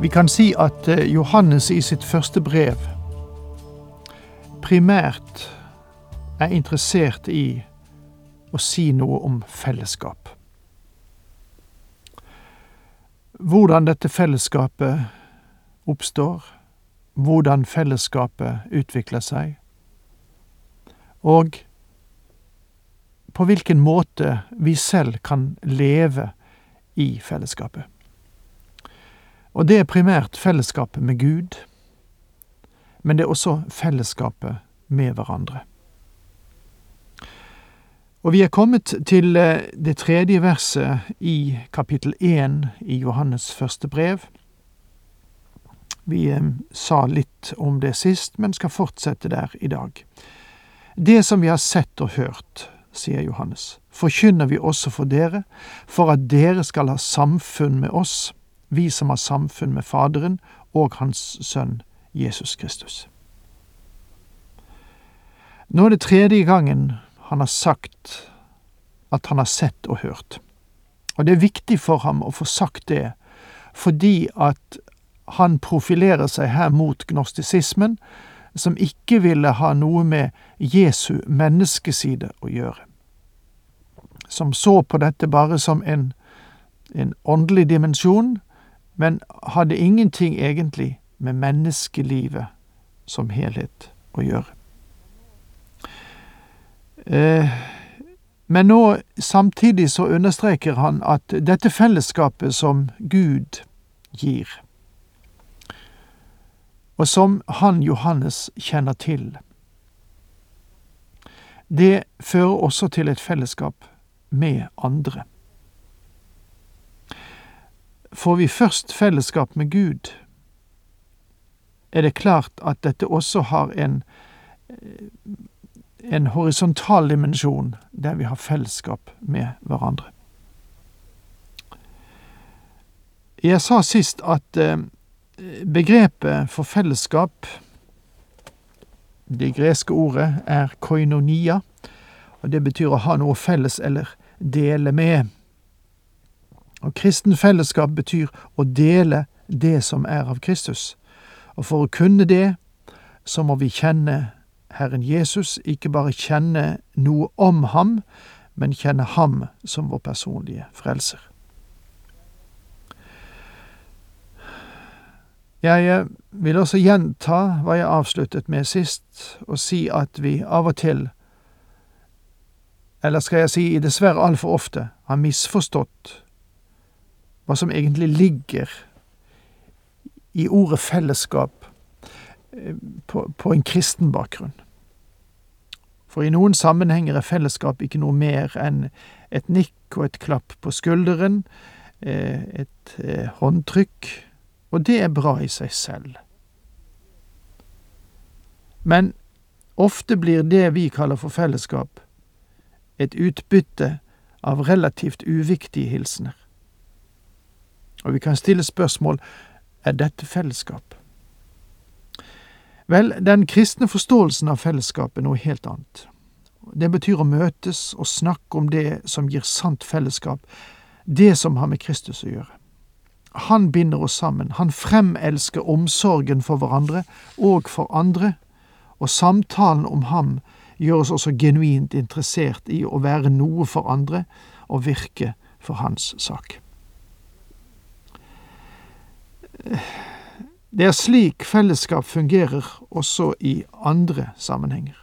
Vi kan si at eh, Johannes i sitt første brev primært er interessert i å si noe om fellesskap. Hvordan dette fellesskapet oppstår, hvordan fellesskapet utvikler seg, og på hvilken måte vi selv kan leve i fellesskapet. Og det er primært fellesskapet med Gud, men det er også fellesskapet med hverandre. Og vi er kommet til eh, det tredje verset i kapittel én i Johannes første brev. Vi eh, sa litt om det sist, men skal fortsette der i dag. Det som vi har sett og hørt, sier Johannes, forkynner vi også for dere, for at dere skal ha samfunn med oss vi som har samfunn med Faderen og Hans Sønn Jesus Kristus. Nå er det tredje gangen han har sagt at han har sett og hørt. Og det er viktig for ham å få sagt det, fordi at han profilerer seg her mot gnostisismen, som ikke ville ha noe med Jesu menneskeside å gjøre. Som så på dette bare som en, en åndelig dimensjon, men hadde ingenting egentlig med menneskelivet som helhet å gjøre. Eh, men nå, samtidig så understreker han at dette fellesskapet som Gud gir, og som han Johannes kjenner til, det fører også til et fellesskap med andre. Får vi først fellesskap med Gud, er det klart at dette også har en, en horisontal dimensjon, der vi har fellesskap med hverandre. Jeg sa sist at eh, begrepet for fellesskap, det greske ordet, er koinonia, og det betyr å ha noe felles eller dele med. Og kristen fellesskap betyr å dele det som er av Kristus. Og for å kunne det, så må vi kjenne Herren Jesus, ikke bare kjenne noe om ham, men kjenne ham som vår personlige frelser. Jeg eh, vil også gjenta hva jeg avsluttet med sist, og si at vi av og til, eller skal jeg si dessverre altfor ofte, har misforstått hva som egentlig ligger i ordet fellesskap eh, på, på en kristen bakgrunn. For i noen sammenhenger er fellesskap ikke noe mer enn et nikk og et klapp på skulderen, eh, et eh, håndtrykk, og det er bra i seg selv. Men ofte blir det vi kaller for fellesskap, et utbytte av relativt uviktige hilsener. Og vi kan stille spørsmål er dette fellesskap? Vel, den kristne forståelsen av fellesskap er noe helt annet. Det betyr å møtes og snakke om det som gir sant fellesskap, det som har med Kristus å gjøre. Han binder oss sammen, han fremelsker omsorgen for hverandre og for andre, og samtalen om ham gjør oss også genuint interessert i å være noe for andre og virke for hans sak. Det er slik fellesskap fungerer også i andre sammenhenger.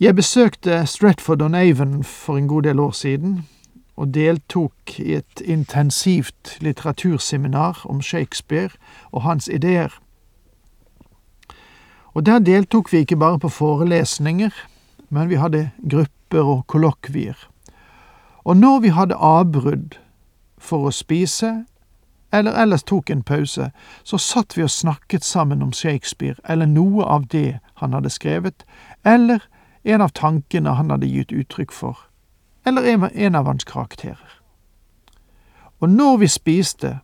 Jeg besøkte Stratford-on-Avon for en god del år siden, og deltok i et intensivt litteraturseminar om Shakespeare og hans ideer. Og der deltok vi ikke bare på forelesninger, men vi hadde grupper og kollokvier. Og når vi hadde avbrudd, for å spise, eller ellers tok en pause, så satt vi og snakket sammen om Shakespeare eller noe av det han hadde skrevet, eller en av tankene han hadde gitt uttrykk for, eller en av hans karakterer. Og når vi spiste,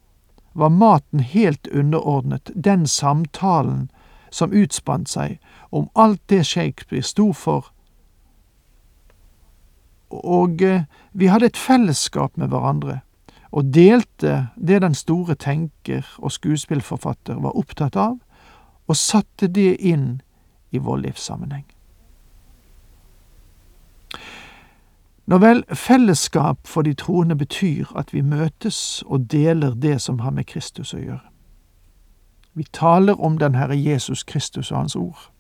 var maten helt underordnet den samtalen som utspant seg om alt det Shakespeare sto for, og eh, vi hadde et fellesskap med hverandre og delte det den store tenker og skuespillforfatter var opptatt av, og satte det inn i vår livssammenheng. Når vel fellesskap for de troende betyr at vi møtes og deler det som har med Kristus å gjøre. Vi taler om den Herre Jesus Kristus og Hans ord.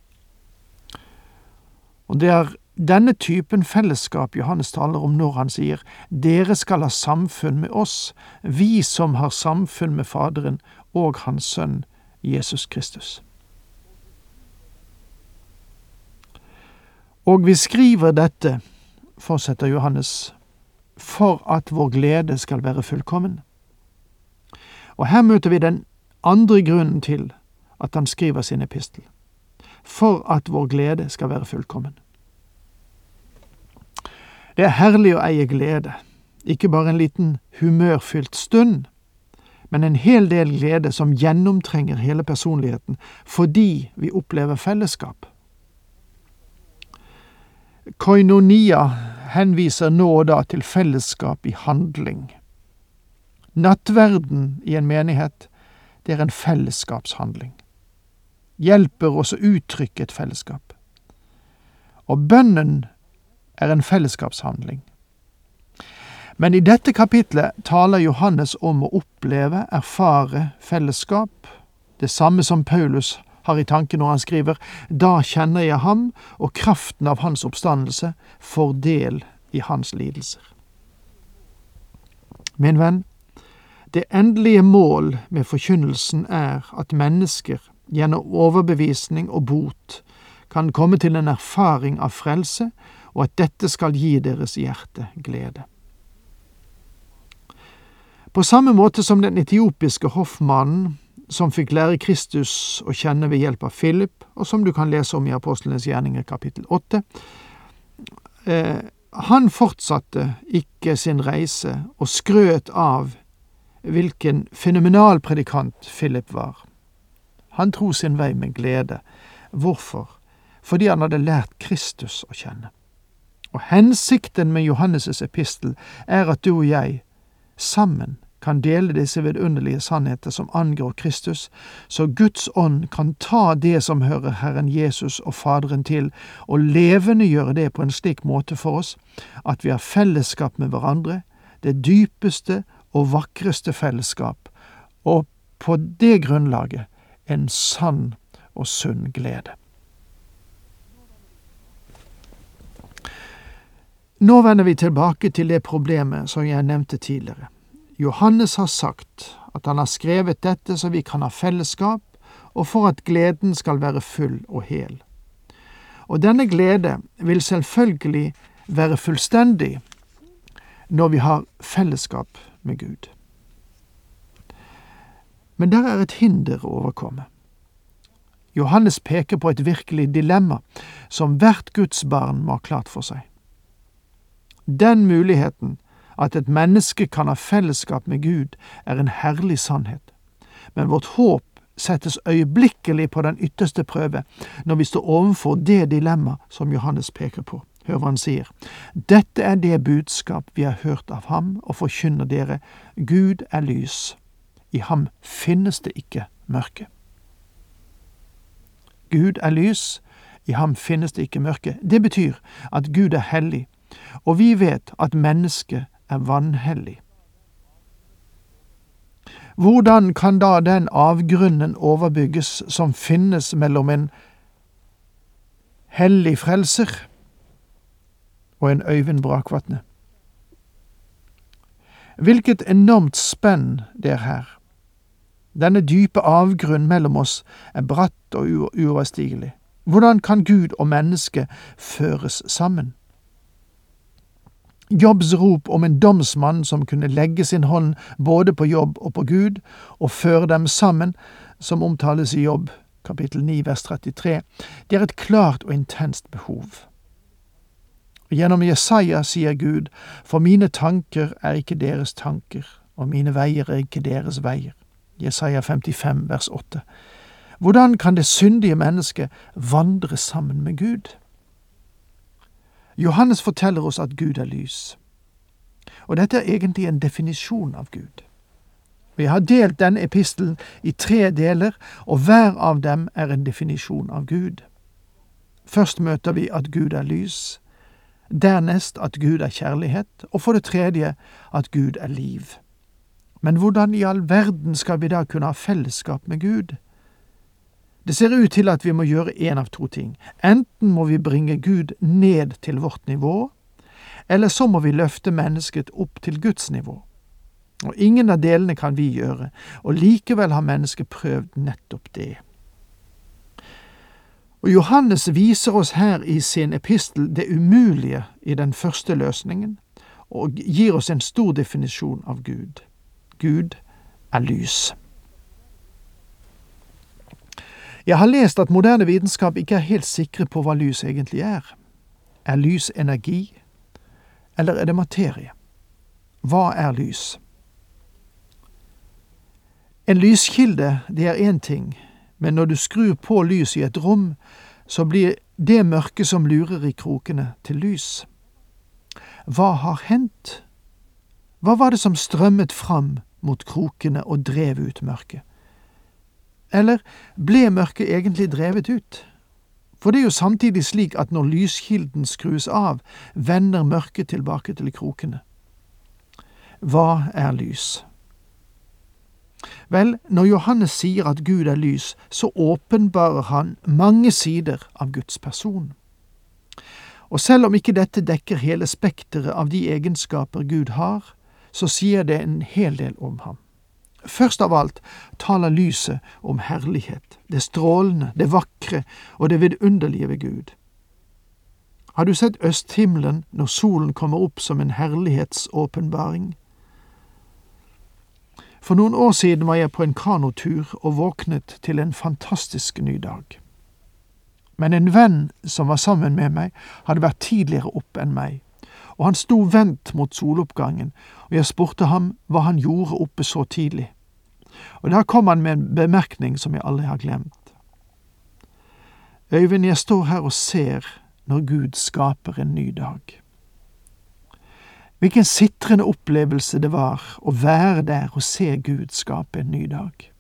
Og det er denne typen fellesskap Johannes taler om når han sier dere skal ha samfunn med oss, vi som har samfunn med Faderen og Hans Sønn Jesus Kristus. Og vi skriver dette, fortsetter Johannes, for at vår glede skal være fullkommen. Og her møter vi den andre grunnen til at han skriver sin epistel. For at vår glede skal være fullkommen. Det er herlig å eie glede, ikke bare en liten humørfylt stund, men en hel del glede som gjennomtrenger hele personligheten fordi vi opplever fellesskap. Koinonia henviser nå og da til fellesskap i handling. Nattverden i en menighet, det er en fellesskapshandling. Hjelper oss å uttrykke et fellesskap. Og bønnen er en fellesskapshandling. Men i dette kapitlet taler Johannes om å oppleve, erfare fellesskap, det samme som Paulus har i tanke når han skriver Da kjenner jeg ham, og kraften av hans oppstandelse får del i hans lidelser. Min venn, det endelige mål med forkynnelsen er at mennesker gjennom overbevisning og bot kan komme til en erfaring av frelse og at dette skal gi deres hjerte glede. På samme måte som den etiopiske hoffmannen som fikk lære Kristus å kjenne ved hjelp av Philip, og som du kan lese om i Apostlenes gjerninger kapittel åtte. Eh, han fortsatte ikke sin reise og skrøt av hvilken fenomenal predikant Philip var. Han tro sin vei med glede. Hvorfor? Fordi han hadde lært Kristus å kjenne. Og hensikten med Johannes' epistel er at du og jeg sammen kan dele disse vidunderlige sannheter som angår Kristus, så Guds ånd kan ta det som hører Herren Jesus og Faderen til, og levendegjøre det på en slik måte for oss at vi har fellesskap med hverandre, det dypeste og vakreste fellesskap, og på det grunnlaget en sann og sunn glede. Nå vender vi tilbake til det problemet som jeg nevnte tidligere. Johannes har sagt at han har skrevet dette så vi kan ha fellesskap, og for at gleden skal være full og hel. Og denne glede vil selvfølgelig være fullstendig når vi har fellesskap med Gud. Men der er et hinder å overkomme. Johannes peker på et virkelig dilemma som hvert Guds barn må ha klart for seg. Den muligheten, at et menneske kan ha fellesskap med Gud, er en herlig sannhet. Men vårt håp settes øyeblikkelig på den ytterste prøve når vi står overfor det dilemma som Johannes peker på. Hør hva han sier. Dette er det budskap vi har hørt av ham og forkynner dere. Gud er lys. I ham finnes det ikke mørke. Gud er lys. I ham finnes det ikke mørke. Det betyr at Gud er hellig, og vi vet at mennesket er vanhellig. Hvordan kan da den avgrunnen overbygges som finnes mellom en hellig frelser og en Øyvind Brakvatne? Hvilket enormt spenn det er her. Denne dype avgrunn mellom oss er bratt og uoverstigelig. Hvordan kan Gud og menneske føres sammen? Jobbs rop om en domsmann som kunne legge sin hånd både på jobb og på Gud, og føre dem sammen, som omtales i Jobb kapittel 9 vers 33, det er et klart og intenst behov. Gjennom Jesaja sier Gud, for mine tanker er ikke deres tanker, og mine veier er ikke deres veier. Jesaja 55 vers 8. Hvordan kan det syndige mennesket vandre sammen med Gud? Johannes forteller oss at Gud er lys. Og dette er egentlig en definisjon av Gud. Vi har delt denne epistelen i tre deler, og hver av dem er en definisjon av Gud. Først møter vi at Gud er lys, dernest at Gud er kjærlighet, og for det tredje at Gud er liv. Men hvordan i all verden skal vi da kunne ha fellesskap med Gud? Det ser ut til at vi må gjøre én av to ting. Enten må vi bringe Gud ned til vårt nivå, eller så må vi løfte mennesket opp til Guds nivå. Og ingen av delene kan vi gjøre, og likevel har mennesket prøvd nettopp det. Og Johannes viser oss her i sin epistel det umulige i den første løsningen, og gir oss en stor definisjon av Gud. Gud er lys. Jeg har lest at moderne vitenskap ikke er helt sikre på hva lys egentlig er. Er lys energi, eller er det materie? Hva er lys? En lyskilde, det er én ting, men når du skrur på lys i et rom, så blir det mørket som lurer i krokene, til lys. Hva har hendt? Hva var det som strømmet fram mot krokene og drev ut mørket? Eller ble mørket egentlig drevet ut? For det er jo samtidig slik at når lyskilden skrus av, vender mørket tilbake til krokene. Hva er lys? Vel, når Johannes sier at Gud er lys, så åpenbarer han mange sider av Guds person. Og selv om ikke dette dekker hele spekteret av de egenskaper Gud har, så sier det en hel del om ham. Først av alt taler lyset om herlighet, det strålende, det vakre og det vidunderlige ved Gud. Har du sett østhimmelen når solen kommer opp som en herlighetsåpenbaring? For noen år siden var jeg på en kanotur og våknet til en fantastisk ny dag. Men en venn som var sammen med meg, hadde vært tidligere opp enn meg, og han sto vendt mot soloppgangen, og jeg spurte ham hva han gjorde oppe så tidlig. Og der kom han med en bemerkning som jeg aldri har glemt. Øyvind, jeg står her og ser når Gud skaper en ny dag. Hvilken sitrende opplevelse det var å være der og se Gud skape en ny dag.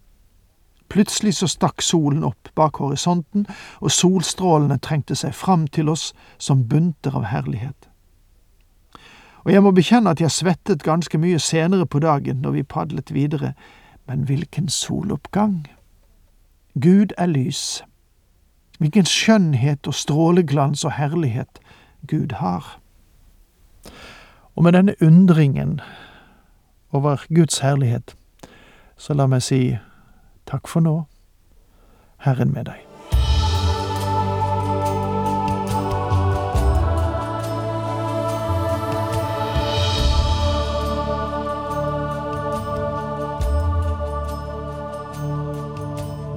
Plutselig så stakk solen opp bak horisonten, og solstrålene trengte seg fram til oss som bunter av herlighet. Og jeg må bekjenne at jeg svettet ganske mye senere på dagen når vi padlet videre, men hvilken soloppgang! Gud er lys. Hvilken skjønnhet og stråleglans og herlighet Gud har. Og med denne undringen over Guds herlighet, så la meg si takk for nå, Herren med deg.